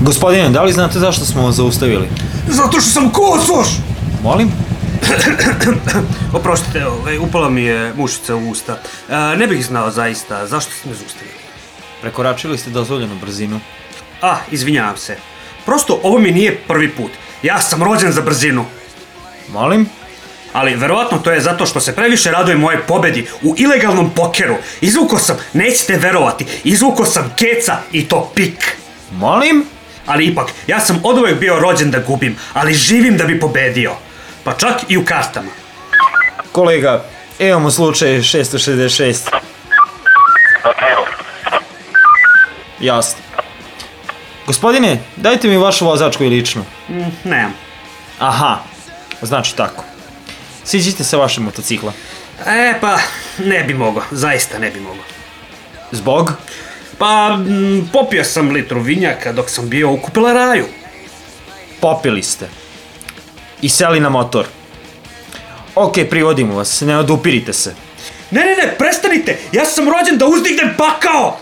Gospodine, da li znate zašto smo vas zaustavili? Zato što sam kosoš! Molim? Oprostite, ovaj, upala mi je mušica u usta. E, ne bih znao zaista zašto ste me zaustavili. Prekoračili ste dozvoljenu brzinu. A, izvinjavam se. Prosto ovo mi nije prvi put. Ja sam rođen za brzinu. Molim? Ali verovatno to je zato što se previše raduje moje pobedi u ilegalnom pokeru. Izvuko sam, nećete verovati, izvuko sam keca i to pik. Molim? Ali ipak, ja sam od uvek bio rođen da gubim, ali živim da bi pobedio. Pa čak i u kartama. Kolega, imamo slučaj 666. Jasno. Gospodine, dajte mi vašu vozačku i ličnu. Mm, nemam. Aha, znači tako. Siđite sa vašeg motocikla. E, pa, ne bi mogao, zaista ne bi mogao. Zbog? Pa, mm, popio sam litru vinjaka dok sam bio u kupelaraju. Popili ste. I seli na motor. Ok, privodimo vas, ne odupirite se. Ne, ne, ne, prestanite! Ja sam rođen da uzdignem pakao!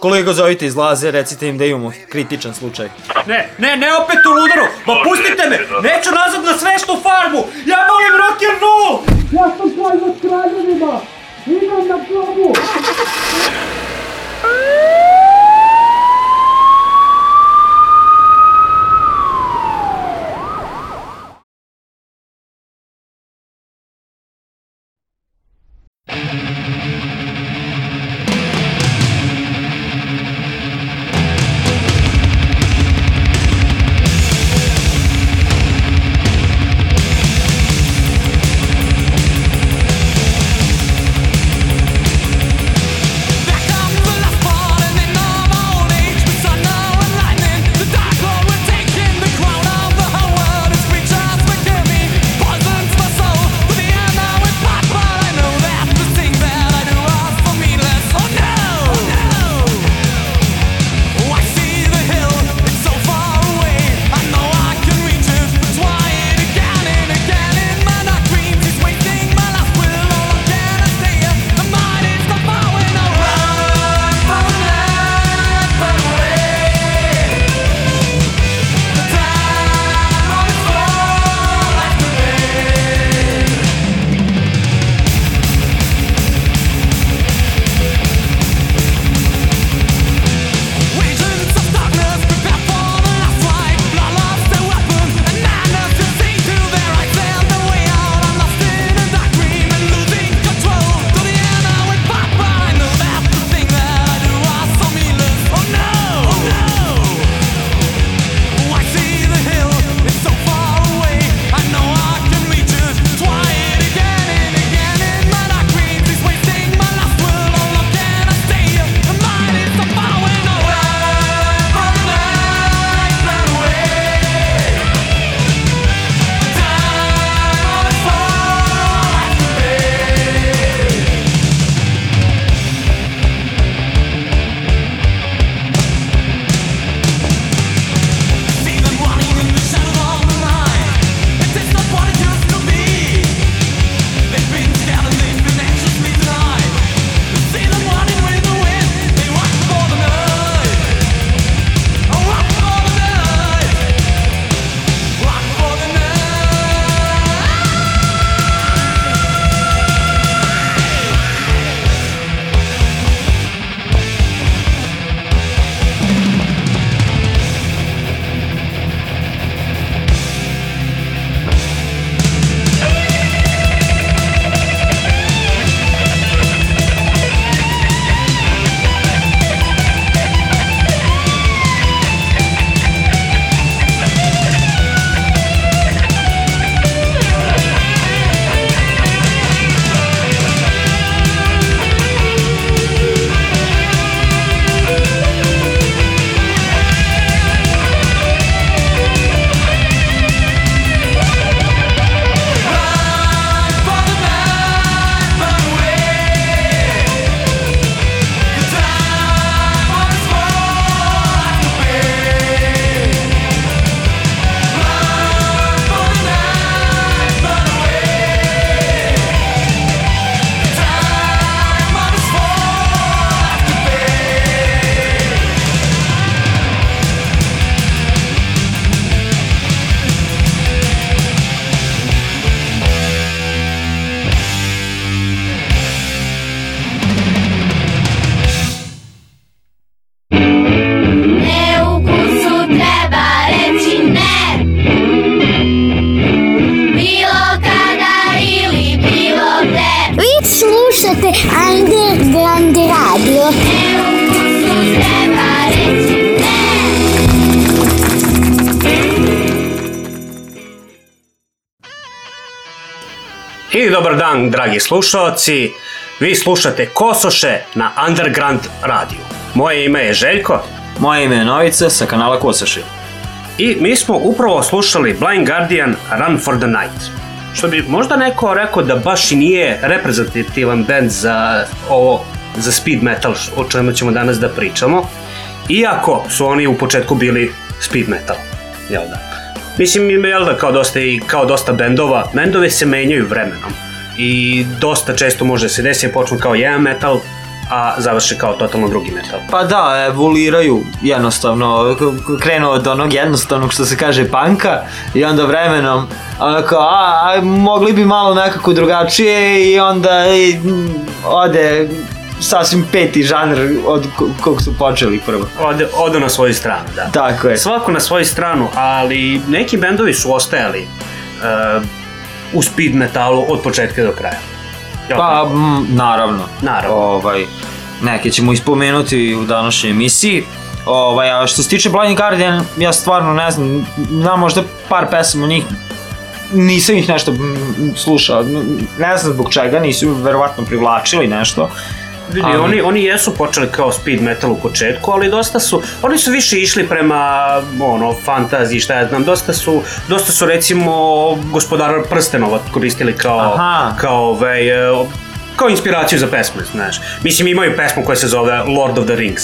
Kolega, zovite iz Laze, recite im da imamo kritičan slučaj. Ne, ne, ne opet u ludaru! Ma pustite me! Neću nazad na sveštu farmu! Ja volim rock'n'roll! Ja sam kralj nad kraljevima! Idem na globu! Ah! Dobar dan, dragi slušalci. Vi slušate Kosoše na Underground radiju. Moje ime je Željko Moje ime je Novica sa kanala Kosaši. i mi smo upravo slušali Blind Guardian Run for the Night. Što bi možda neko rekao da baš i nije reprezentativan band za ovo, za speed metal, o čemu ćemo danas da pričamo. Iako su oni u početku bili speed metal, jel da? Mislim, ima, jel da, kao dosta, i kao dosta bendova, bendove se menjaju vremenom. I dosta često može se desiti, počnu kao jedan metal, a završe kao totalno drugi metal. Pa da, evoluiraju jednostavno, krenu od onog jednostavnog što se kaže panka i onda vremenom onako, a, a mogli bi malo nekako drugačije i onda i, ode sasvim peti žanr od ko- kog su počeli prvo. Ode, odu na svoju stranu, da. Tako je. Svako na svoju stranu, ali neki bendovi su ostajali uh, u speed metalu od početka do kraja. Jel Pa, mm, naravno. Naravno. Ovaj, neke ćemo ispomenuti u današnjoj emisiji. Ovaj, a što se tiče Blind Guardian, ja stvarno ne znam, znam možda par pesama njih, nisam ih nešto slušao, ne znam zbog čega, nisu verovatno privlačili nešto. Vidi, ali- oni, oni jesu počeli kao speed metal u početku, ali dosta su, oni su više išli prema, ono, fantaziji, šta ja znam, dosta su, dosta su recimo gospodara prstenova koristili kao, Aha. kao ovaj, e, kao inspiraciju za pesme, znaš. Mislim, imaju pesmu koja se zove Lord of the Rings,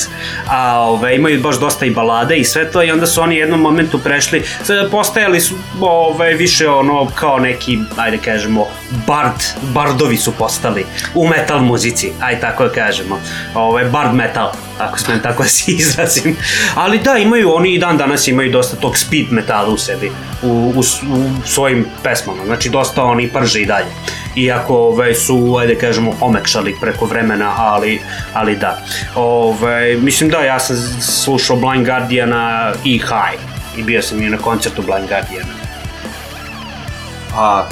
a ove, imaju baš dosta i balade i sve to i onda su oni jednom momentu prešli, postajali su ove, više ono kao neki, ajde kažemo, bard, bardovi su postali u metal muzici, ajde tako da kažemo, ove, bard metal, ako smem tako da se izrazim. Ali da, imaju, oni i dan danas imaju dosta tog speed metala u sebi, u, u, u svojim pesmama, znači dosta oni prže i dalje. Iako ove, su, ajde kažemo, omekšali preko vremena, ali, ali da. Ove, mislim da, ja sam slušao Blind Guardiana i High. I bio sam i na koncertu Blind Guardiana. A,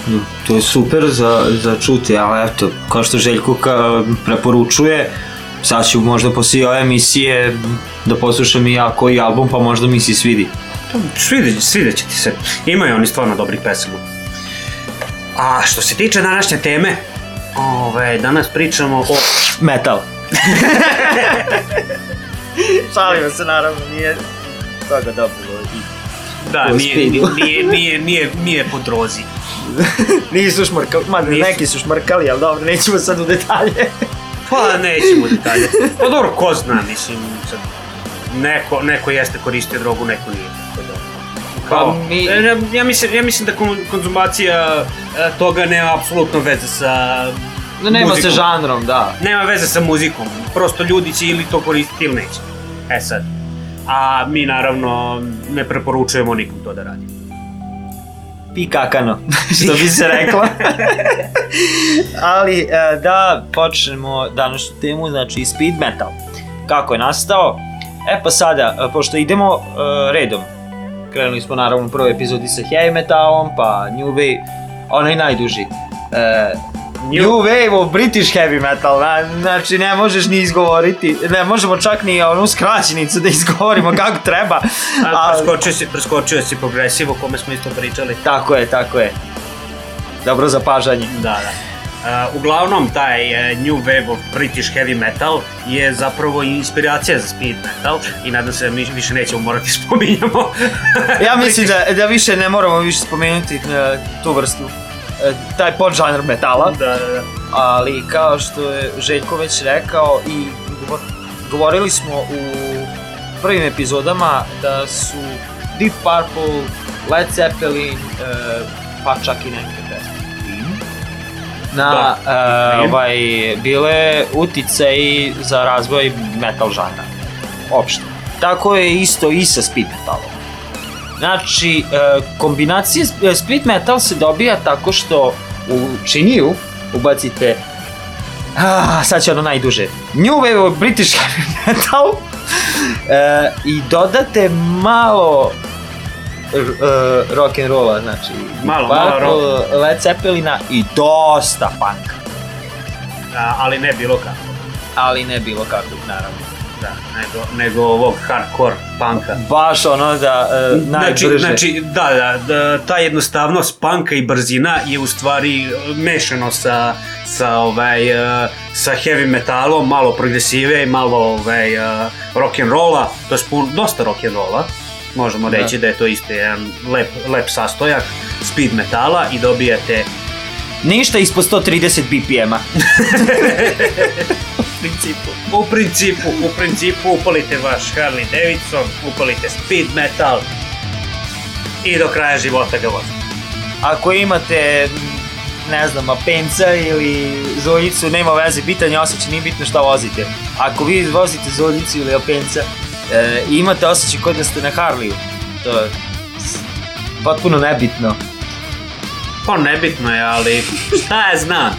to je super za, za čuti, ali eto, kao što Željko ka, preporučuje, sad ću možda poslije ove emisije da poslušam i ja koji album, pa možda mi se svidi. Svide, svidjet će ti se. Imaju oni stvarno dobrih pesama. A što se tiče današnje teme, ove, danas pričamo o... Metal. Šalimo se naravno, nije toga dobro. Da, nije, nije, nije, nije, nije po drozi. Nisu šmrkali, ma Nisu. neki su šmrkali, ali dobro, nećemo sad u detalje. Pa nećemo detalje. Pa dobro, ko zna, mislim, sad, neko, neko jeste koristio drogu, neko nije. Da, Pa mi- E, ja, ja, mislim, ja mislim da kon- konzumacija e, toga nema apsolutno veze sa No, nema muzikom. se žanrom, da. Nema veze sa muzikom, prosto ljudi će ili to koristiti ili neće. E sad. A mi naravno ne preporučujemo nikom to da radi. Pi kakano, što bi se reklo. Ali e, da počnemo današnju temu, znači speed metal. Kako je nastao? E pa sada, pošto idemo redom, krenuli smo naravno u prvoj epizodi sa heavy metalom, pa new wave, onaj najduži. E, New, New- Wave of British Heavy Metal, na, znači ne možeš ni izgovoriti, ne možemo čak ni onu skraćenicu da izgovorimo kako treba. A preskočio si, preskočio si progresiv o kome smo isto pričali. Tako je, tako je. Dobro zapažanje. Da, da. Uh, uglavnom, taj uh, New Wave of British Heavy Metal je zapravo inspiracija za speed metal i nadam se da mi više nećemo morati spominjamo. Ja mislim da, da više ne moramo više spomenuti e, tu vrstu, e, taj podžanr metala, da, da, da. ali kao što je Željko već rekao i govor- govorili smo u prvim epizodama da su Deep Purple, Led Zeppelin, pa čak i neke na Da. e, ovaj, bile utice za razvoj metal žanra. Opšte. Tako je isto i sa speed metalom. Znači, e, kombinacija sp- e, speed metal se dobija tako što u činiju ubacite Ah, sad će ono najduže. New Wave British Heavy Metal e, i dodate malo e, rock and rolla, znači Malo, malo Purple, Led Zeppelina i dosta punka. a, ali ne bilo kako. ali ne bilo kakvog, naravno. Da, nego, nego ovog hardcore punka. Baš ono da e, Znači, najbrže. znači, da, da, da, ta jednostavnost panka i brzina je u stvari mešano sa, sa, ovaj, e, sa heavy metalom, malo progresive, malo ovaj, e, rock and rolla, to je dosta rock and rolla. Možemo Da. reći da je to isto jedan lep, lep sastojak speed metala i dobijate Ništa ispod 130 BPM-a. U principu. u principu, u principu upalite vaš Harley Davidson, upalite speed metal i do kraja života ga vozite. Ako imate, ne znam, apenca ili zoljicu, nema veze, bitan je osjećaj, nije bitno šta vozite. Ako vi vozite zoljicu ili apenca, e, i imate osjećaj kod da ste na Harliju, to je potpuno nebitno. Pa nebitno je, ali šta ja znam.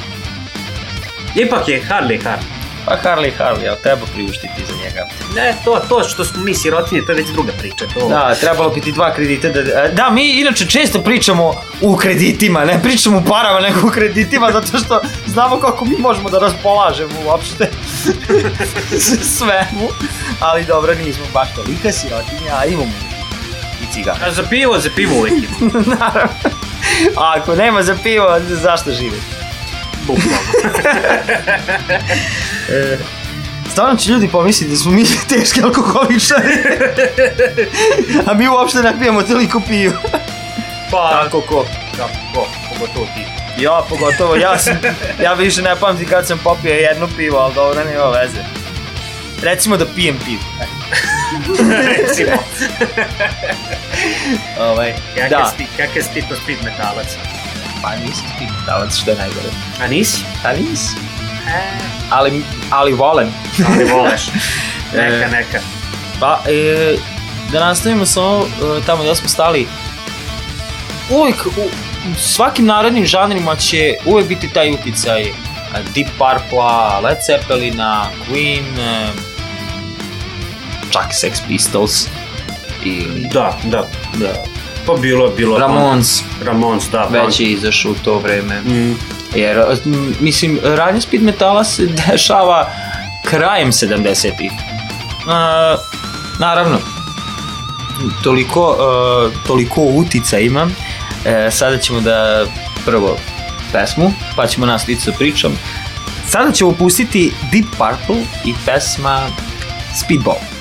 Ipak je Harley Harley. Pa Harley Harley, ali treba priuštiti za njega. Ne, to, to što smo mi sirotinje, to je već druga priča. To... Da, trebalo bi ti dva kredita da... Da, mi inače često pričamo u kreditima, ne pričamo u parama, nego u kreditima, zato što znamo kako mi možemo da raspolažemo uopšte svemu. Ali dobro, nismo baš tolika sirotinja, a imamo i cigara. A za pivo, za pivo uvijek ima. Naravno. A ako nema za pivo, zašto živi? Bukvalno. Stvarno će ljudi pomisliti da smo mi teški alkoholičari. a mi uopšte ne pijemo toliko pivo. Pa, Tako ko. kako, ko, pogotovo ti. Ja, pogotovo, ja sam, ja više ne pamtim kad sam popio jedno pivo, ali dobro, nema veze. Recimo da pijem pivo. Recimo. Ovaj, Kakav da, kakav si ti to speed metalac? pa nisam pitalac, što je najgore. A nisi? A nisam. Ali, ali volim. Ali voleš. Neka, E. neka. Pa, e, da nastavimo sa ovo, e, tamo da smo stali. Uvijek, u, svakim narodnim žanrima će uvijek biti taj uticaj Deep Purple-a, Led Zeppelina, Queen, e, čak Sex Pistols ili Da, da. da, Pa bilo, bilo. Ramones Ramones, da. već je izašao u to vreme. Mm, Jer, mislim, radnje speed metala se dešava krajem 70-ih. Uh, naravno, toliko, uh, toliko utica imam. E, sada ćemo da prvo pesmu, pa ćemo nastaviti sa pričom. Sada ćemo pustiti Deep Purple i pesma Speedball.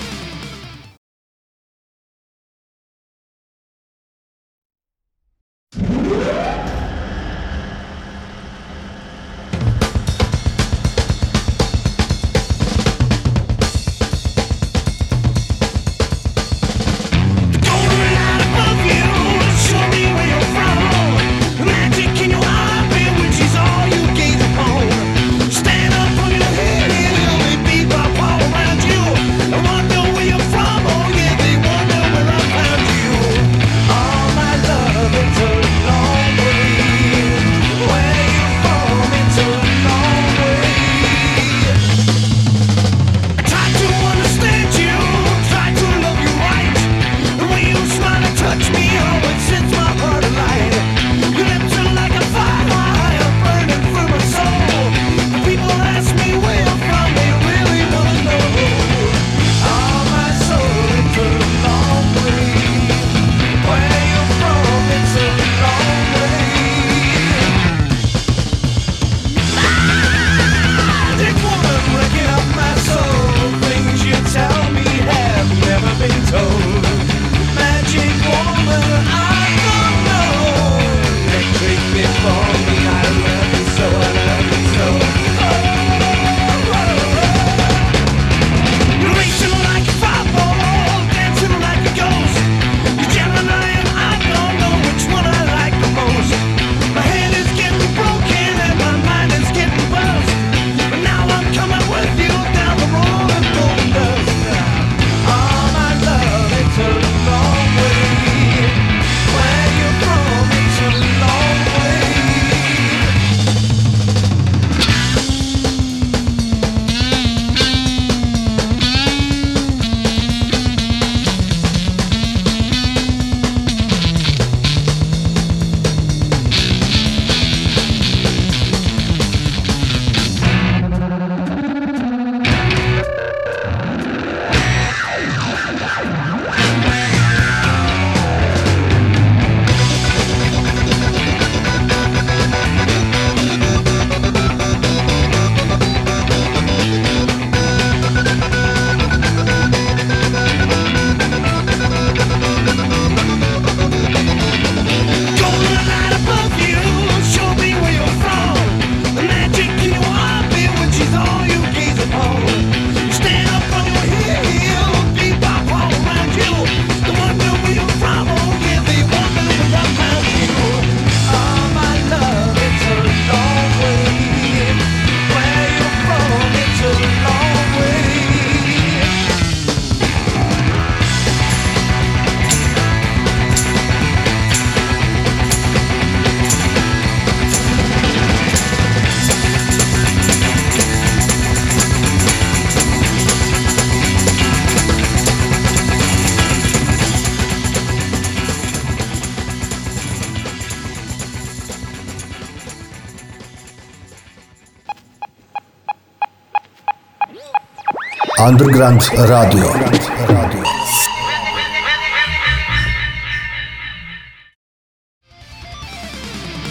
Underground Radio.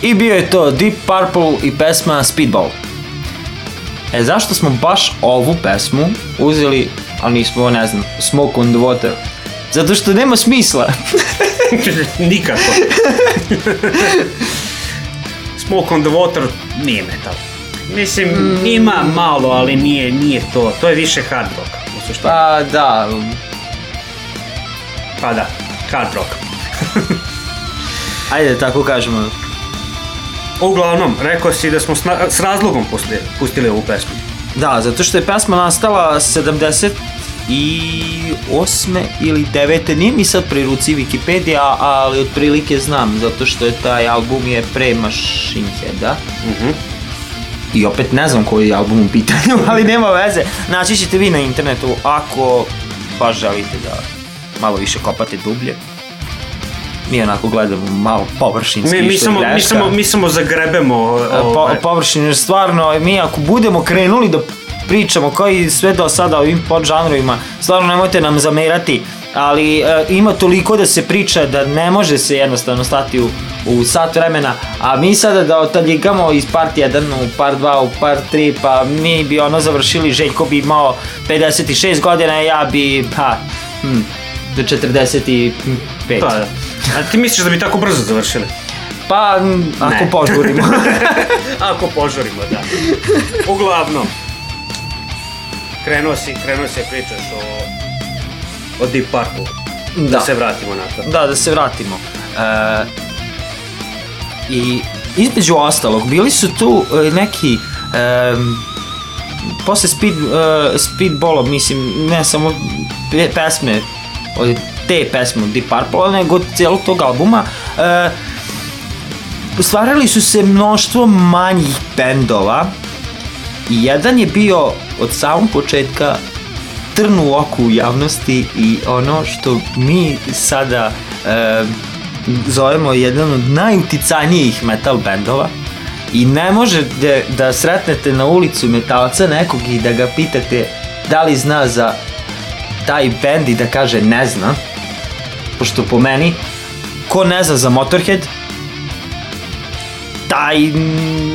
I bio je to Deep Purple i pesma Speedball. E zašto smo baš ovu pesmu uzeli, a nismo, ne znam, Smoke on the Water? Zato što nema smisla. Nikako. Smoke on the Water nije metal. Mislim, ima malo, ali nije, nije to. To je više hard rock. Pa da, Pa da, hard rock. ajde da tako kažemo. Uglavnom, rekao si da smo s, na- s razlogom pustili, pustili ovu pesmu. Da, zato što je pesma nastala 78. ili 9. Nije mi sad pri ruci Wikipedia, ali otprilike znam, zato što je taj album je pre Machine Heada. Mhm. I opet ne znam koji je album u pitanju, ali nema veze. Naći ćete vi na internetu ako baš želite da malo više kopate dublje. Mi onako gledamo malo površinski Mi, mi, samo, mi, samo, mi samo zagrebemo E, po, ovaj, površinu, jer stvarno mi ako budemo krenuli da pričamo kao i sve do sada o ovim podžanrovima, stvarno nemojte nam zamerati, ali e, ima toliko da se priča da ne može se jednostavno stati u, u sat vremena, a mi sada da otaljigamo iz part 1 u part 2 u part 3, pa mi bi ono završili, Željko bi imao 56 godina, ja bi, pa, hm, do 45. Pa, da. A ti misliš da bi tako brzo završili? Pa, m, ako Ne. požurimo. Ako požurimo, da. Uglavnom, krenuo si, krenuo da pričaš o, o Deep Purple. Da. Da. se vratimo na to. Da, da se vratimo. E, I između ostalog, bili su tu e, neki e, posle speed, e, speedballa, mislim, ne samo pe- pesme, od te pesme od Deep Purple, nego cijelog tog albuma, e, stvarali su se mnoštvo manjih bendova i jedan je bio od samog početka trn u oku u javnosti i ono što mi sada e, zovemo jedan od najuticajnijih metal bendova i ne može da, da sretnete na ulicu metalca nekog i da ga pitate da li zna za taj bend i da kaže ne zna pošto po meni ko ne zna za Motorhead taj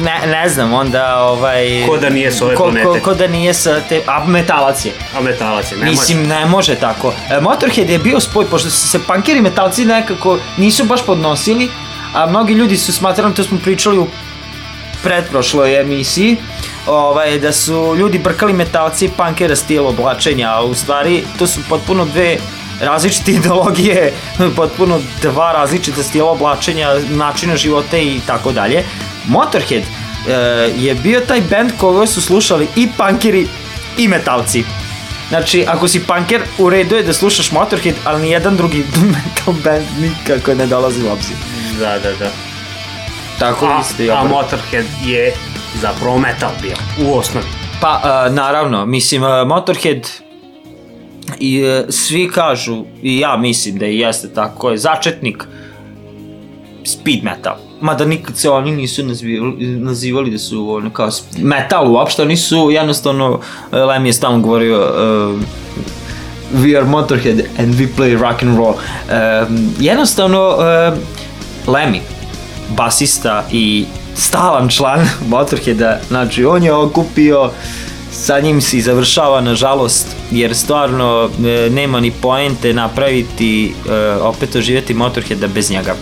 ne, ne znam onda ovaj Ko da nije s ove ko, ko, planete. ko da nije sa te a metalac je A metalac je, ne Mislim, ne može tako. E, Motorhead je bio spoj, pošto su se punkeri i metalci nekako nisu baš podnosili, a mnogi ljudi su smatrali, to smo pričali u pretprošloj emisiji, ovaj, da su ljudi brkali metalci i punkera stil oblačenja, a u stvari to su potpuno dve različite ideologije, potpuno dva različita stila oblačenja, načina života i tako dalje. Motorhead e, je bio taj band koga su slušali i punkeri i metalci. Znači, ako si punker, u redu je da slušaš Motorhead, ali nijedan drugi metal band nikako ne dolazi u obzir. Da, da, da. Tako A, isto i a. Motorhead je zapravo metal bio, u osnovi. Pa, uh, naravno, mislim, uh, Motorhead i uh, svi kažu, i ja mislim da i jeste tako, je začetnik speed metal. Mada nikad se oni nisu nazivali, nazivali da su ono kao metal uopšte, oni su jednostavno, uh, Lem je stalno govorio uh, we are Motorhead and we play rock and roll. Um, jednostavno, uh, Lemmy, basista i stalan član Motorheada, znači on je okupio sa njim se i završava nažalost jer stvarno e, nema ni poente napraviti e, opet oživjeti Motorheada bez njega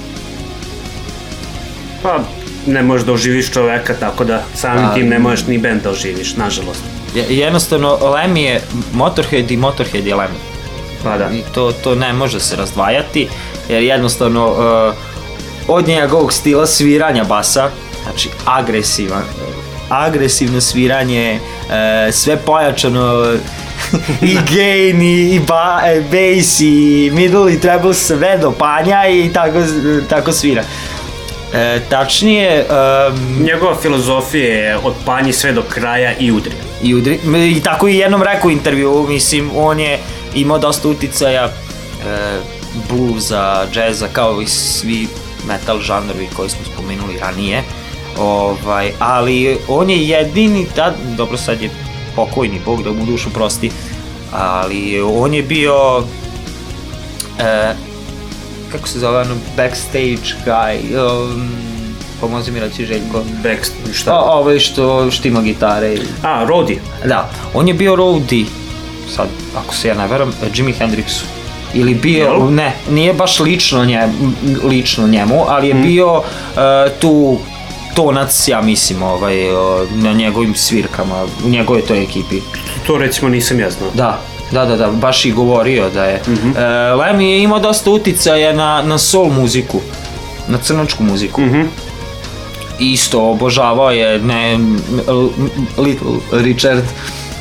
Pa, ne možeš da oživiš čoveka, tako da samim Pa, tim ne možeš ni bend da oživiš, nažalost. Je- jednostavno Lemmy je Motorhead i Motorhead je Lemmy Pa da. I to, to ne može se razdvajati jer jednostavno uh, od njegovog stila sviranja basa znači agresivan agresivno sviranje uh, sve pojačano i gain i, i ba, e, bass i middle i treble sve do panja i tako, tako svira E, tačnije, um, Njegova filozofija je od panji sve do kraja i udri. i, udri, i tako i jednom rekao u intervju, mislim, on je imao dosta uticaja e, bluza, džeza, kao i svi metal žanrovi koji smo spomenuli ranije. Ovaj, ali on je jedini tad, dobro sad je pokojni, Bog da mu dušu prosti, ali on je bio e, kako se zove ono backstage guy um, pomozi mi reći Željko Back, šta? o, ovaj što štima gitare i- A, Rodi. da, on je bio roadie sad, ako se ja ne veram, Jimi Hendrixu ili bio, Jel? ne, nije baš lično, nje, lično njemu, ali je bio e, tu tonac, ja mislim, ovaj, na njegovim svirkama, u njegovoj toj ekipi. To recimo nisam ja znao. Da, da, da, da, baš i govorio da je. Mm Mhm. Lemmy je imao dosta uticaja na, na soul muziku, na crnočku muziku. Mhm. Isto obožavao je ne, Little Richard,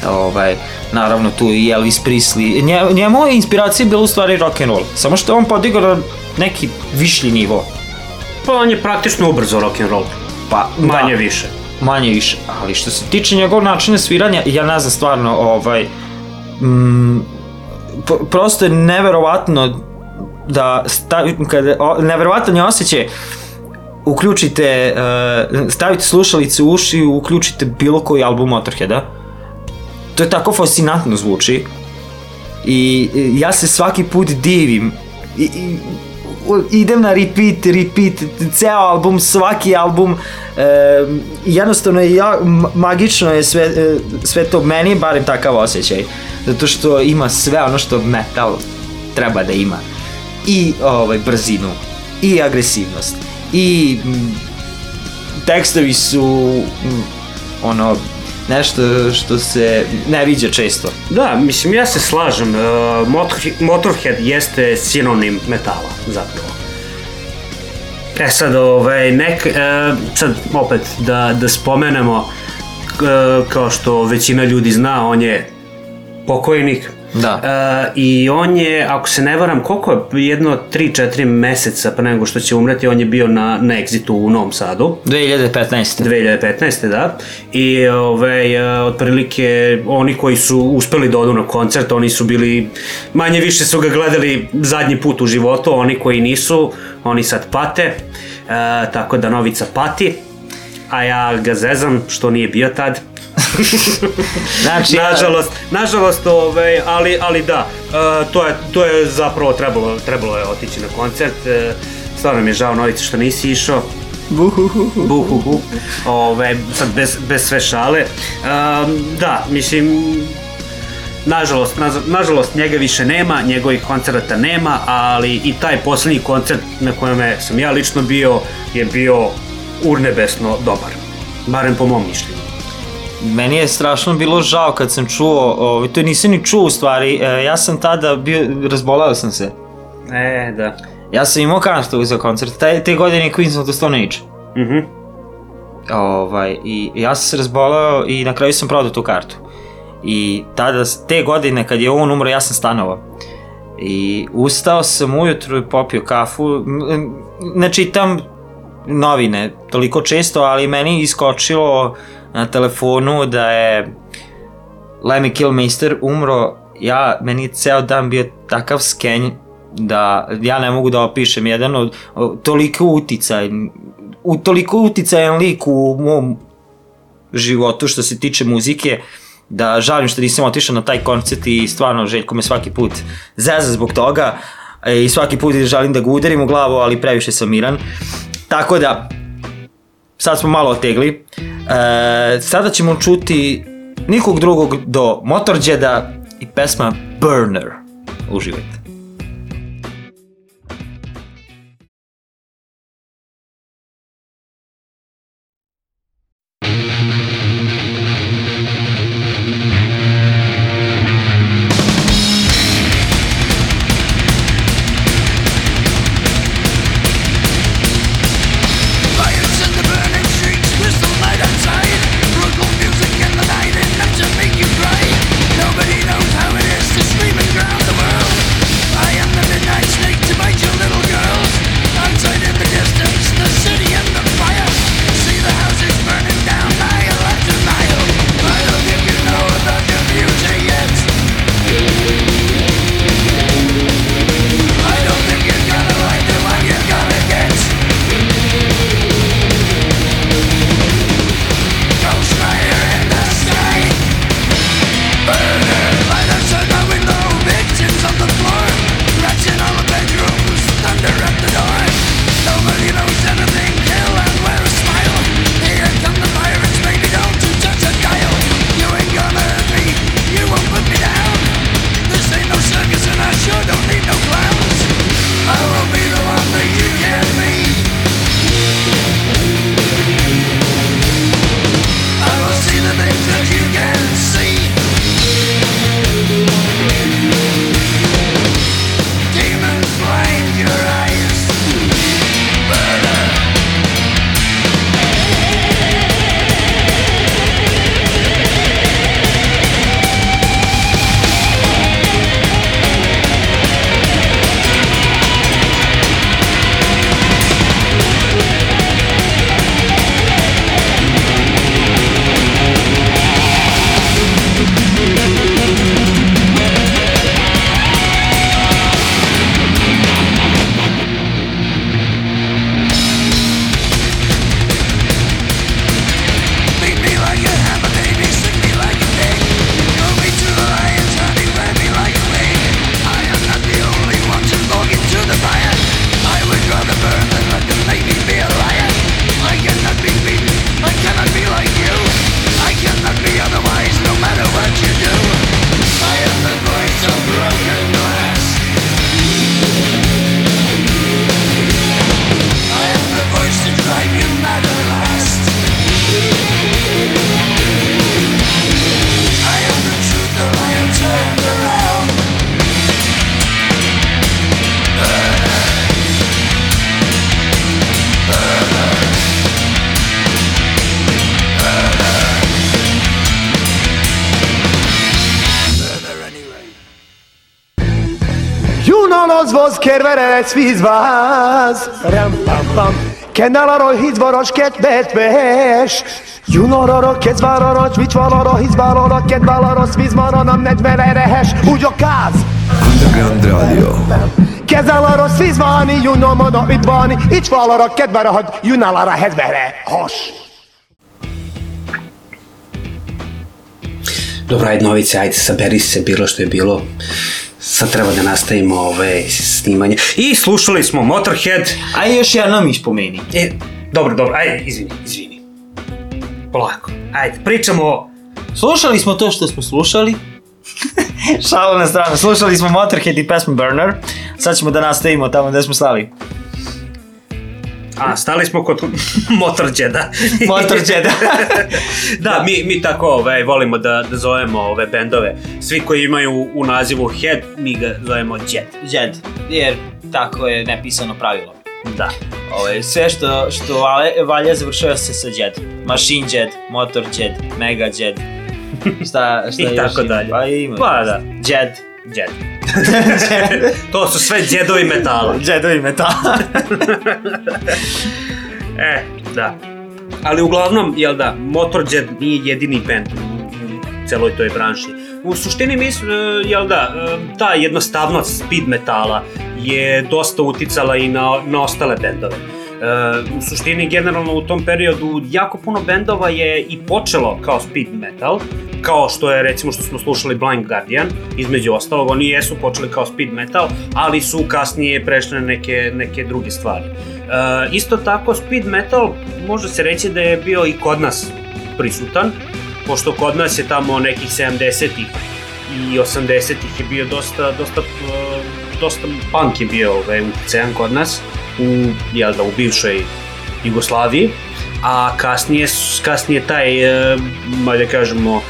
ovaj, naravno tu i Elvis Presley. Nje, njemu je inspiracija bila u stvari rock and roll, samo što on podigao na neki višlji nivo. Pa on je praktično ubrzo rock and roll. Pa, Manje da. više. manje više. Ali što se tiče njegovog načina sviranja, ja ne znam stvarno, ovaj, mm, prosto je neverovatno da stavi, kada, o, neverovatan je osjećaj uključite, uh, stavite slušalice u uši i uključite bilo koji album Motorheada. To je tako fascinantno zvuči. I ja se svaki put divim. I, i, idem na repeat, repeat, ceo album, svaki album, e, jednostavno je ja, ma- magično je sve, e, sve to, meni je barem takav osjećaj, zato što ima sve ono što metal treba da ima. I ovaj, brzinu, i agresivnost, i mm, tekstovi su mm, ono, nešto što se ne viđa često. Da, mislim, ja se slažem. Uh, Motor, Motorhead jeste sinonim metala, zapravo. E sad, ovaj, nek, e, sad opet da, da spomenemo, k- kao što većina ljudi zna, on je pokojnik. Da. E, I on je, ako se ne varam, koliko je, jedno 3-4 meseca pre nego što će umreti, on je bio na, na Exitu u Novom Sadu. 2015. 2015. da. I ovaj, e, otprilike oni koji su uspeli da odu na koncert, oni su bili, manje više su ga gledali zadnji put u životu, oni koji nisu, oni sad pate. E, tako da Novica pati, a ja ga zezam što nije bio tad. Znači, ja- nažalost, nažalost, ovaj, ali, ali da, e, to, je, to je zapravo trebalo, trebalo je otići na koncert. E, stvarno mi je žao Novice što nisi išao. Buhuhu. Ove, sad bez, bez sve šale. Um, da, mislim, nažalost, nažalost, nažalost njega više nema, njegovih koncerata nema, ali i taj poslednji koncert na kojem sam ja lično bio je bio urnebesno dobar. Barem po mom mišljenju. Meni je strašno bilo žao kad sam čuo, ovaj, to nisam ni čuo u stvari, e, ja sam tada bio, razbolao sam se. E, da. Ja sam imao kartu za koncert, te, te godine Queens of the Stone Age. Mhm. Ovaj, I ja sam se razbolao i na kraju sam prodao tu kartu. I tada, te godine kad je on umro, ja sam stanovao. I ustao sam ujutru i popio kafu. Ne čitam novine toliko često, ali meni iskočilo na telefonu da je Lemmy Kilmister umro. Ja, meni je ceo dan bio takav skenj da ja ne mogu da opišem jedan od toliko uticaj u toliko uticajan lik u mom životu što se tiče muzike da žalim što nisam otišao na taj koncert i stvarno Željko me svaki put zeza zbog toga e, i svaki put želim da ga udarim u glavu, ali previše sam miran. Tako da, sad smo malo otegli. E, sada ćemo čuti nikog drugog do Motorheada i pesma Burner. Uživajte. kerveres vízváz. Rem, pam, pam. Kenálra hízvaras kedvetves, Junorara, kezvárara, svicsvalara, hízvárara, kedvállara, szvizvara, nem nedvere rehes, úgy a káz! Underground Radio Kezálara, szvizváni, junomada, üdváni, icsvalara, kedvára, hagy, junálara, hedvere, has! Dobra, egy vec, aj sa beri se bilo što je bilo. Sad treba da nastavimo ove snimanje. I slušali smo Motorhead. A još jednom ispomeni. E, dobro, dobro, ajde, izvini, izvini. Polako, ajde, pričamo o... Slušali smo to što smo slušali. Šalo na stranu. Slušali smo Motorhead i pesmu Burner. Sad ćemo da nastavimo tamo gde smo stali. A, stali smo kod Motorheada. Motorheada. da, mi, mi tako ovaj, volimo da, da zovemo ove bendove. Svi koji imaju u nazivu Head, mi ga zovemo Jet. Jed. Jer tako je nepisano pravilo. Da. Ovaj, sve što, što vale, valja završava se sa Jed. Machine Jed, Motor Jed, Mega Jed. Šta, šta I još tako ima? dalje. Pa ima. Pa da. Jed. Jet. to su sve djedovi metala. Jedovi metala. E, da. Ali uglavnom, jel da, Motorhead nije jedini band u celoj toj branši. U suštini, mi, smo, e, jel da, e, ta jednostavnost speed metala je dosta uticala i na, na ostale bendove. E, u suštini, generalno u tom periodu, jako puno bendova je i počelo kao speed metal, kao što je recimo što smo slušali Blind Guardian, između ostalog, oni jesu počeli kao speed metal, ali su kasnije prešli na neke, neke druge stvari. E, isto tako, speed metal može se reći da je bio i kod nas prisutan, pošto kod nas je tamo nekih 70-ih i 80-ih je bio dosta, dosta, e, dosta punk je bio ovaj, uticajan kod nas, u, jel da, u bivšoj Jugoslaviji, a kasnije, kasnije taj, e, ajde da kažemo, e,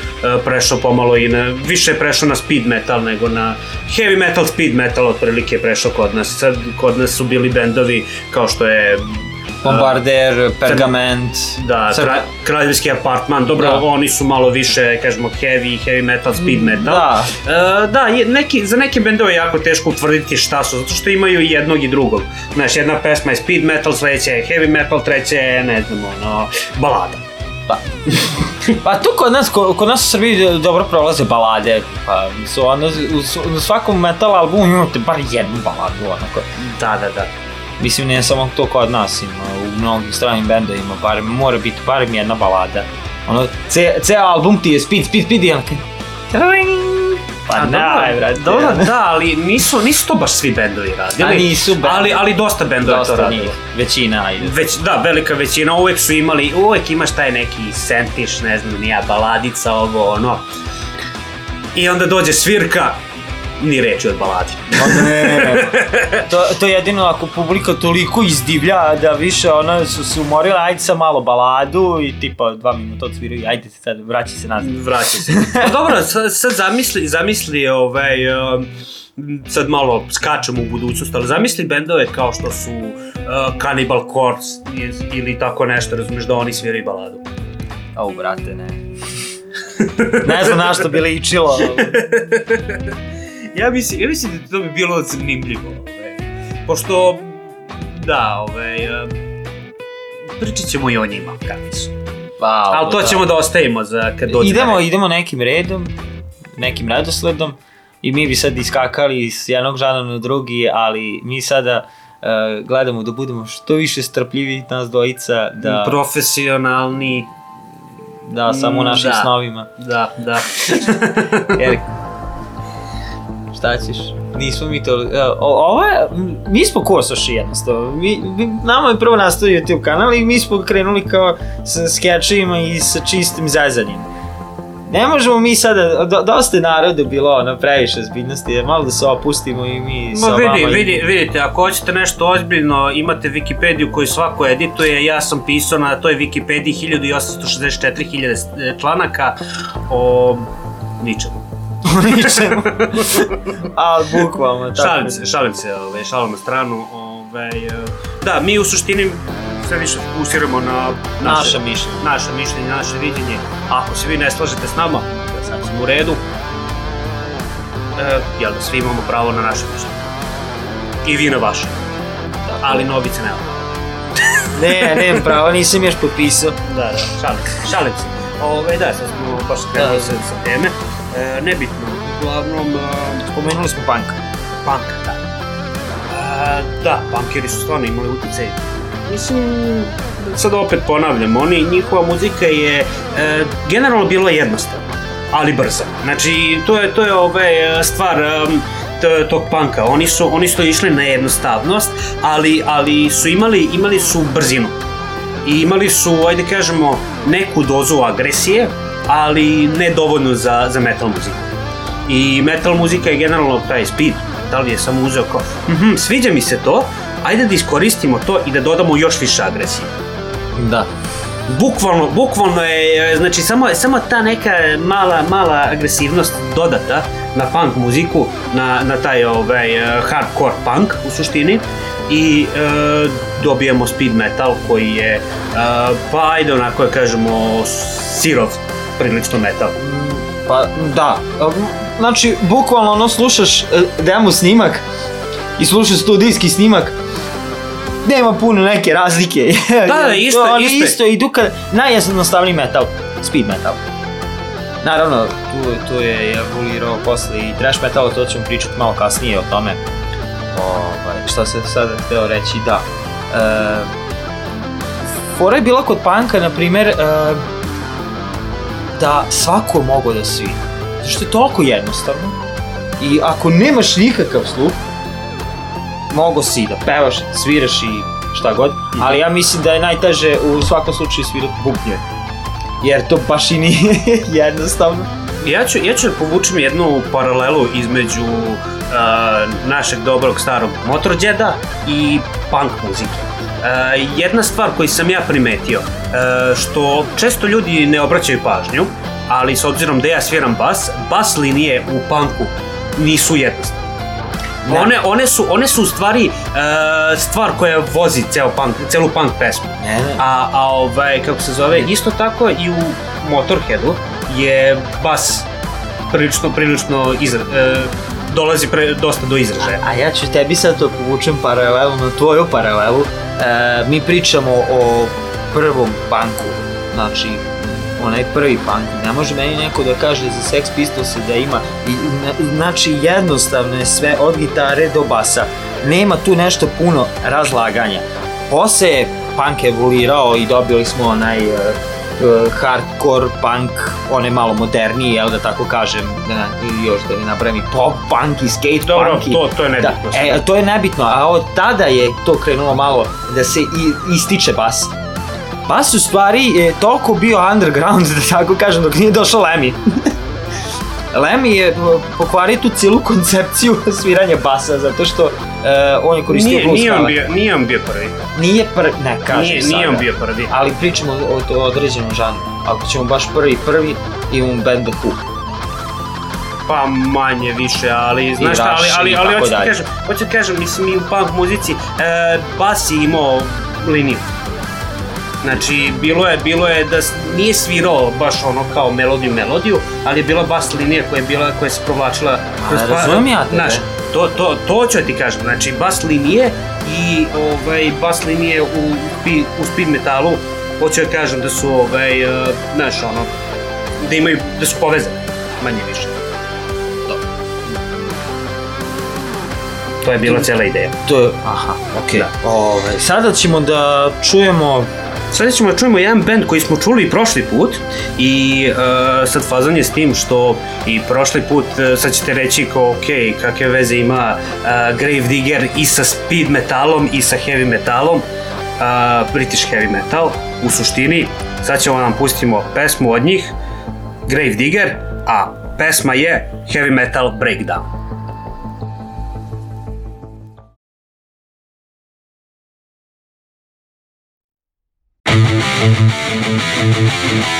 prešao pomalo i na, više je prešao na speed metal nego na heavy metal, speed metal otprilike je prešao kod nas. Sad kod nas su bili bendovi kao što je Bombarder, Pergament. da, Crk- kralj, kraljevski apartman, dobro, Da. oni su malo više, kažemo, heavy, heavy metal, speed metal. Da. E, da, je, neki, za neke bendove je jako teško utvrditi šta su, zato što imaju i jednog i drugog. Znaš, jedna pesma je speed metal, sledeća je heavy metal, treća je, ne znam, ono, balada. Pa, pa tu kod nas, kod, kod nas u Srbiji dobro prolaze balade, pa su ono, u, u svakom metal albumu imate bar jednu baladu, onako. Da, da, da. Mislim, nije samo to kod nas, ima u mnogim stranim bendovima, bar mora biti barem jedna balada. Ono, ce, ceo album ti je speed, speed, speed i onako... Pa A, daj, brate. Dobro, da, ali nisu, nisu to baš svi bendovi radili. A nisu bendovi. Ali, ali dosta bendova je to Dosta radilo. njih, većina, ajde. Već, da, velika većina, uvek su imali, uvek imaš taj neki sentiš, ne znam, nija baladica, ovo, ono. I onda dođe svirka, ni reči od baladi. Onda ne, ne, ne. To, to je jedino ako publika toliko izdivlja da više ona su se umorila, ajde sad malo baladu i tipa dva minuta odsviraju, ajde sad vraća se nazad. Vraća se. Pa dobro, sad, sad zamisli, zamisli ovaj, um, sad malo skačemo u budućnost, ali zamisli bendove kao što su uh, Cannibal Corpse iz- ili tako nešto, razumiješ da oni sviraju baladu. Au, brate, ne. ne znam na što bi ličilo. Ja mislim, ja mislim da to bi bilo zanimljivo, ovaj, pošto, da, ovaj, um, pričat ćemo i o njima, kakvi su. Pa, Ali to ćemo da ostavimo za kad dođe idemo, na red. idemo nekim redom, nekim redosledom i mi bi sad iskakali s jednog žana na drugi, ali mi sada uh, gledamo da budemo što više strpljivi nas dvojica, da, Profesionalni, da samo u našim Da. snovima. da, da. Jer, šta ćeš? Nismo mi to... e, O, ovo je... Mi smo kosoši jednostavno. Mi, mi, nama je prvo nastao YouTube kanal i mi smo krenuli kao sa skečevima i sa čistim zezanjem. Ne možemo mi sada, do, dosta je narodu bilo ono previše zbiljnosti, malo da se opustimo i mi sa Ma vama. vidi, i- vidi, vidite, ako hoćete nešto ozbiljno, imate Wikipediju koju svako edituje, ja sam pisao na toj Wikipediji 1864.000 članaka o ničemu. ničemu. Ali bukvalno, tako. Šalim se, šalim se, ovaj, šalim na stranu. Ovaj, eh, da, mi u suštini sve više fokusiramo na naše, Naša mišljenja. naše mišljenje, naše viđenje. Ako se vi ne slažete s nama, to je sasvim u redu. E, jel da svi imamo pravo na naše mišljenje. i vina vaše. Ali novice nema. Ne, nemam pravo, nisam još potpisao. Da, da, šalim se, šalim se. Ove, da, sad smo baš krenuli Da. sa, sa teme. E, nebitno, uglavnom, e, Spomenuli smo punk. punk, da. E, da, punkeri su stvarno imali utjecaj. Mislim, sad opet ponavljam, oni, njihova muzika je e, generalno bila jednostavna, ali brza. Znači, to je, to je ove, e, stvar t- tog panka. Oni su, oni su išli na jednostavnost, ali, ali su imali, imali su brzinu. I imali su, ajde kažemo, neku dozu agresije, ali ne dovoljno za, za metal muziku. I metal muzika je generalno taj speed. Da li je samo uzeo kao, mhm, sviđa mi se to, ajde da iskoristimo to i da dodamo još više agresije. Da. Bukvalno, bukvalno je, znači samo, samo ta neka mala, mala agresivnost dodata na punk muziku, na, na taj ovaj, hardcore punk u suštini i e, dobijemo speed metal koji je, e, pa ajde onako da kažemo, sirov prilično metal. Pa da, znači bukvalno ono slušaš e, demo snimak i slušaš studijski snimak nema puno neke razlike. da, isto- Oni isto je. isto idu kad najjednostavniji metal, speed metal. Naravno, tu, tu je evoluirao posle i thrash metal, to ćemo pričati malo kasnije o tome. Ovaj, šta se sada hteo reći, da. E, fora je bila kod panka, na primer, e, da svako mogo da svira. Zato što je toliko jednostavno. I ako nemaš nikakav sluh, mogo si da pevaš, sviraš i šta god, ali ja mislim da je najteže u svakom slučaju svirati bubnje. Jer to baš i nije jednostavno. Ja ću, ja ću da povučem jednu paralelu između uh, našeg dobrog starog Motorđeda i punk muzike. Uh, jedna stvar koju sam ja primetio, uh, što često ljudi ne obraćaju pažnju, ali s obzirom da ja sviram bas, bas linije u punku nisu jednostavne. Ne. One, one, su, one su u stvari uh, stvar koja vozi ceo punk, celu punk pesmu. Ne, ne. A, a ovaj, kako se zove, isto tako i u Motorheadu je bas prilično, prilično izra, e, dolazi pre, dosta do izražaja. A ja ću tebi sad to povučem paralelu na tvoju paralelu. E, mi pričamo o prvom punku, znači onaj prvi punk. Ne može meni neko da kaže za Sex Pistols da ima, i, na- znači jednostavno je sve od gitare do basa. Nema tu nešto puno razlaganja. Posle je punk evoluirao i dobili smo onaj e, e, hardcore punk, on je malo moderniji, jel da tako kažem, da, ili još da ne napravim pop punk i skate Dobro, punk i- to- to je nebitno Da, e, to je nebitno, a od tada je to krenulo malo da se i, ističe bas. Bas u stvari je toliko bio underground, da tako kažem, dok nije došao Lemmy. Lemmy je e, pokvario tu cijelu koncepciju sviranja basa, zato što e, on je koristio Nije, blues nije, on bio, nije on bio prvi. Nije pr... ne kažem Nije, sada. nije on bio prvi. Ali pričamo o, o određenom žanru. Ako ćemo baš prvi, prvi, imamo band The Who. Pa manje više, ali znaš šta, ali, ali, ali tako hoću ti kažem, hoću ti kažem, mislim i u punk muzici, e, bas je imao liniju. Znači, bilo je, bilo je da nije svirao baš ono kao melodiju, melodiju, ali je bila bas linija koja je bila, koja se provlačila kroz pa- razumem ja tebe. Znaš, to, to, to ću ti kažem, znači bas linije i ovaj, bas linije u, u, speed metalu, hoću da kažem da su, ovaj, e, znaš, ono, da imaju, da su povezani, manje više. To je bila cela ideja. To je, aha, okej. Da. Ovaj, sada ćemo da čujemo Sada ćemo da čujemo jedan band koji smo čuli i prošli put i uh, sad fazan je s tim što i prošli put uh, sad ćete reći kao ok, kakve veze ima uh, Grave Digger i sa speed metalom i sa heavy metalom uh, British heavy metal u suštini. Sad ćemo da nam pustimo pesmu od njih Grave Digger a pesma je Heavy Metal Breakdown Metal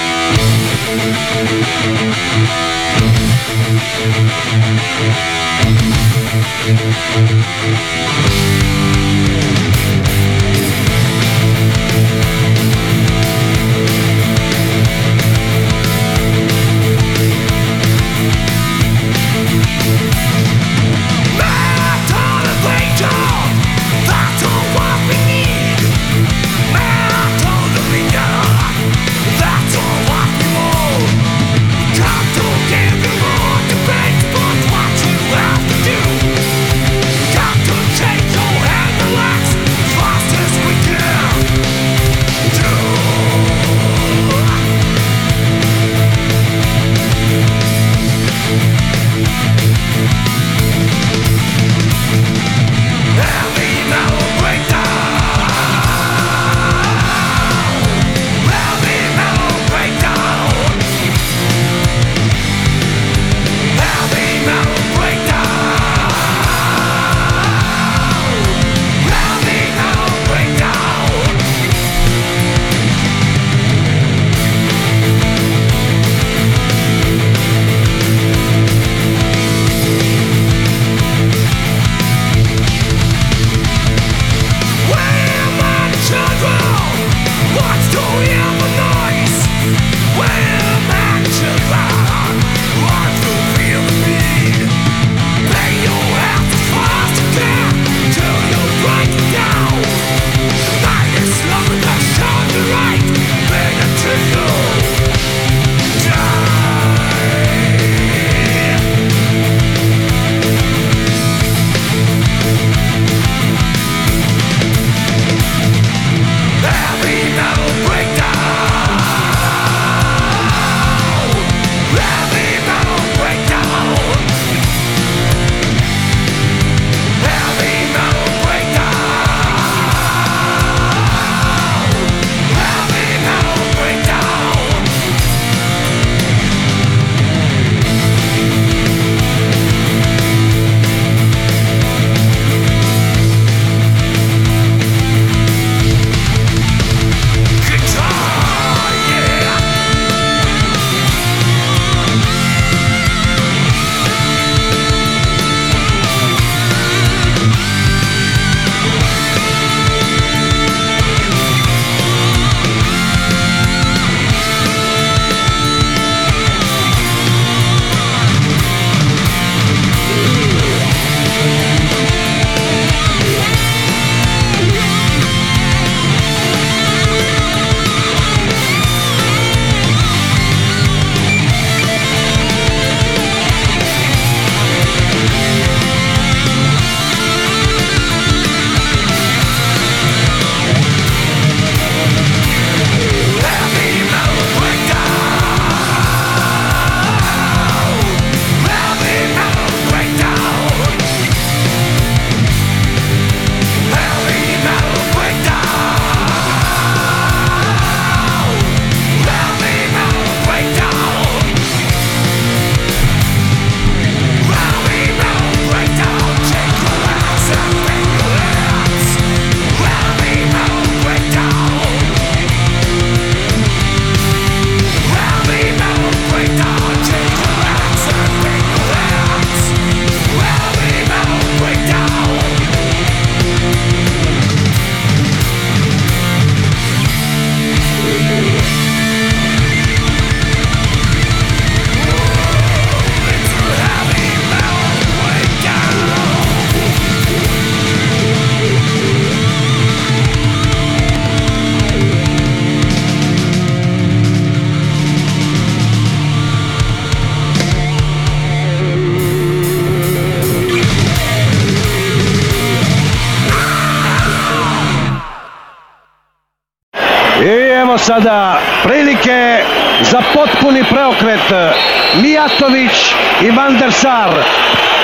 sada prilike za potpuni preokret. Mijatović i Van der Sar.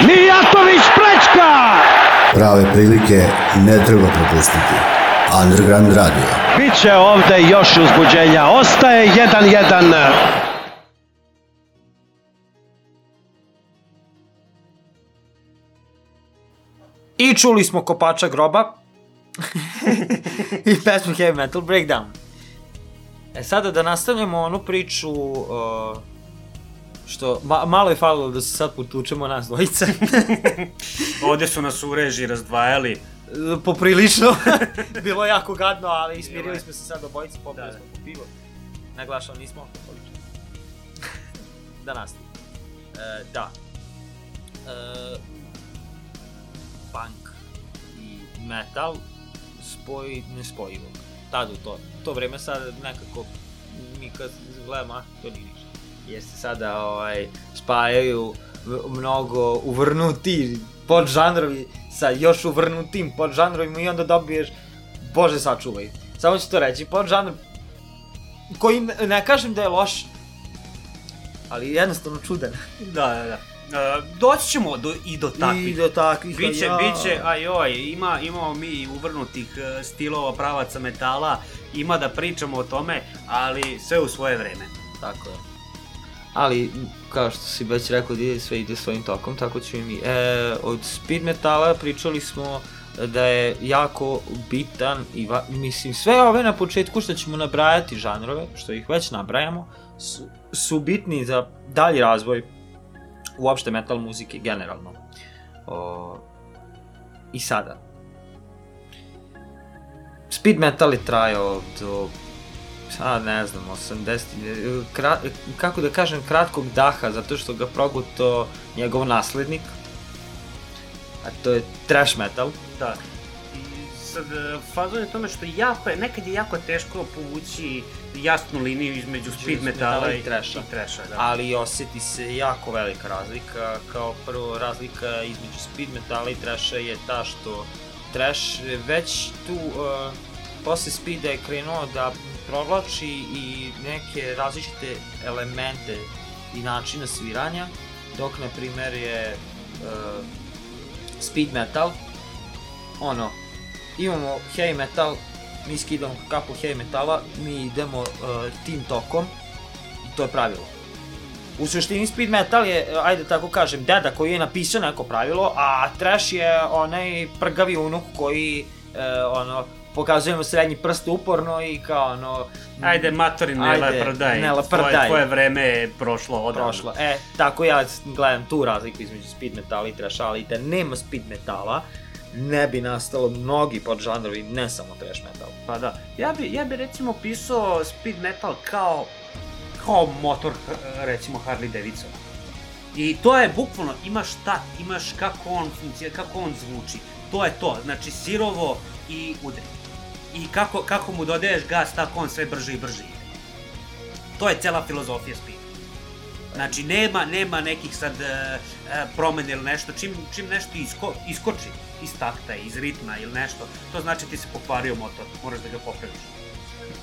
Mijatović prečka! Prave prilike ne treba propustiti. Underground Radio. Biće ovde još uzbuđenja. Ostaje 1-1. I čuli smo kopača groba i pesmu Heavy Metal Breakdown. E sada da nastavljamo onu priču uh, što ma, malo je falilo da se sad potučemo nas dvojice. Ovde su nas u režiji razdvajali. Poprilično. Bilo je jako gadno, ali ismirili smo se sad obojice, popili Da, da. smo po pivo. Naglašavam, nismo alkoholičari. da nastavim. E, da. E, punk i metal spoj nespojivo. Tad u to, to vreme sad nekako mi kad gledamo, a to nije ništa. Jer se sada ovaj, spajaju mnogo uvrnuti podžanrovi sa još uvrnutim podžanrovima i onda dobiješ, bože sačuvaj, samo ću to reći, podžanr koji ne, ne kažem da je loš, ali je jednostavno čudan. Da, da, da. Uh, doći ćemo do, i do takvih. I do takvih, Biće, ja. biće, ajoj, ima, imamo mi uvrnutih e, stilova, pravaca metala, ima da pričamo o tome, ali sve u svoje vreme. Tako je. Ali, kao što si već rekao, da ide sve ide svojim tokom, tako ću i mi. E, od speed metala pričali smo da je jako bitan i va, mislim sve ove na početku što ćemo nabrajati žanrove, što ih već nabrajamo, su, su bitni za dalji razvoj uopšte metal muzike generalno. O, I sada. Speed metal je trajao do a ne znam, 80, kra, kako da kažem, kratkog daha, zato što ga proguto njegov naslednik, a to je trash metal. Da. Sad, e, fazon je tome što jako je, nekad je jako teško povući jasnu liniju između speed metala i, i trasha. I trasha, da. Ali osjeti se jako velika razlika, kao prvo razlika između speed metala i trasha je ta što trash već tu uh, posle speeda je krenuo da provlači i neke različite elemente i načina sviranja, dok na primer je uh, speed metal, ono, imamo heavy metal, mi skidamo kapu heavy metala, mi idemo uh, tim tokom, i to je pravilo. U suštini speed metal je, ajde tako kažem, deda koji je napisao neko pravilo, a trash je onaj prgavi unuk koji, uh, ono, pokazujemo srednji prst uporno i kao ono... Ajde, matori, ne Ajde, leprdaj. ne Tvoje, tvoje vreme je prošlo odavno. prošlo. E, tako ja gledam tu razliku između speed metala i trash, ali da nema speed metala, ne bi nastalo mnogi podžanrovi, ne samo trash metal. Pa da. Ja bi, ja bi recimo pisao speed metal kao, kao motor, recimo Harley Davidson. I to je bukvalno, imaš šta, imaš kako on funkcija, kako on zvuči. To je to, znači sirovo i udri. I kako, kako mu dodaješ gas, tako on sve brže i brže ide. To je cela filozofija speed. Znači, nema, nema nekih sad e, e, promene ili nešto, čim, čim nešto isko, iskoči iz takta, iz ritma ili nešto, to znači ti se pokvario motor, moraš da ga popraviš.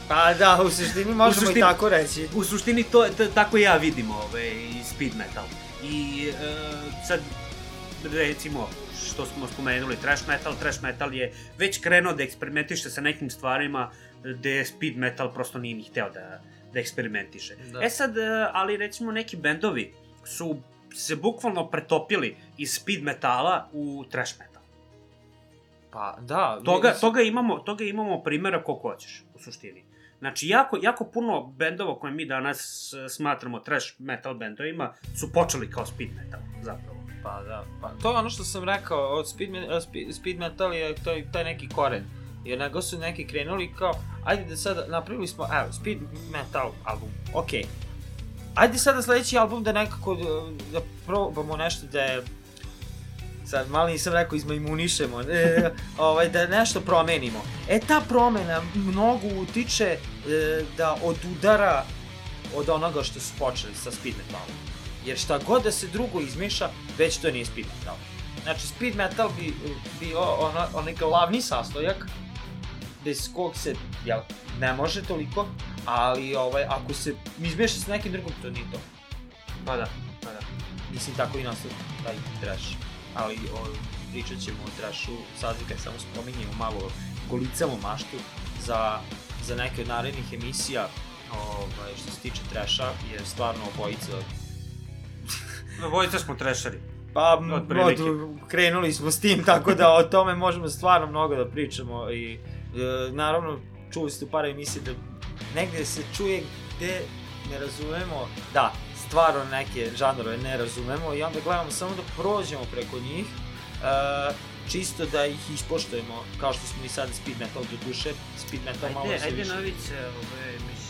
Pa da, u suštini možemo suštini- i tako reći. U suštini to, to tako ja vidim ovaj, speed metal. I e, sad, recimo, što smo spomenuli, trash metal, trash metal je već krenuo da eksperimentiše sa nekim stvarima gde speed metal prosto nije ni hteo da, da eksperimentiše. Da. E sad, e, ali recimo neki bendovi su se bukvalno pretopili iz speed metala u trash metal. Pa da, Toga, mislim- toga, imamo, toga imamo primjera koliko hoćeš, u suštini. Znači, jako, jako puno bendova koje mi danas e, smatramo trash metal bendovima su počeli kao speed metal, zapravo. Pa da, pa to je ono što sam rekao, od speed, speed, speed metal je taj, taj neki koren. Jer nego su neki krenuli kao, ajde da sada napravili smo, evo, speed metal album, okej. Ajde sada sledeći album da nekako da, da probamo nešto da je sad malo nisam rekao izmajmunišemo, e, ovaj, da nešto promenimo. E ta promena mnogo utiče e, da odudara od onoga što su počeli sa speed metalom. Jer šta god da se drugo izmiša, već to nije speed metal. Znači, speed metal bi bio onaj glavni sastojak, bez kog se jel, ne može toliko, Ali ovaj, ako se izmeša s nekim drugom, to nije to. Pa da, pa da. Mislim, tako i nastao taj trash. Ali o, pričat ćemo o trashu, sad kad samo spominjemo malo, golicamo maštu za, za neke od narednih emisija ovaj, što se tiče trasha, jer stvarno obojica Obojica smo trešari. Pa, od, krenuli smo s tim, tako da o tome možemo stvarno mnogo da pričamo i naravno čuli ste u par emisije da negde se čuje gde ne razumemo, da, stvarno neke žanrove ne razumemo i onda gledamo samo da prođemo preko njih, e, čisto da ih ispoštujemo, kao što smo i sad speed metal do duše, speed metal malo Ajde, se ajde više. Novice, ove, mislim, ne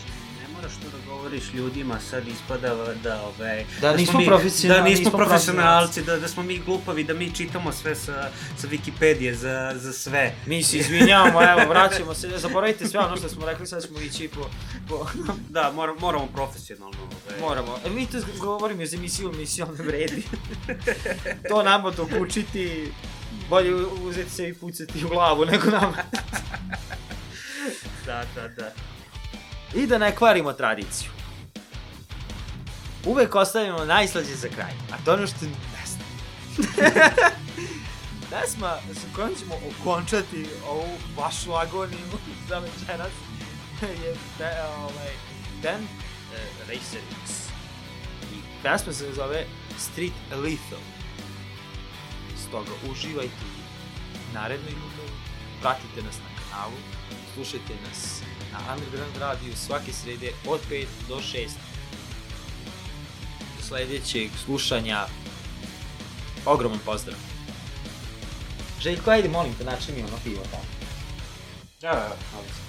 moraš to da govoriš ljudima, sad ispada da, ove, Da nismo smo mi- profesionalni, da nismo nismo profesionalci, da, da smo mi glupavi, da mi čitamo sve sa, sa Wikipedije za, za sve. Mi se izvinjavamo, evo, vraćamo se, zaboravite sve ono što smo rekli, sad ćemo ići po, po Da, mora, moramo profesionalno. Ove. Moramo. E, mi to govorimo iz emisije u emisiju, ne vredi. to nama dok učiti, bolje uzeti se i pucati u glavu nego nama. Da, da, da. I da ne kvarimo tradiciju. Uvek ostavimo najslađe za kraj, a to je ono što ne znam. Pesma sa kojom ćemo okončati ovu vašu agoniju za večeras je be, ovaj, band uh, Racer X. I pesma se zove Street Lethal. Stoga uživajte u narednoj ljubavi, pratite nas na kanalu, slušajte nas na Underground radiju svake srede od 5 do 6. Do sledećeg slušanja ogroman pozdrav. Željko, ajde molim te, nači mi ono pivo tamo. Da, da, da.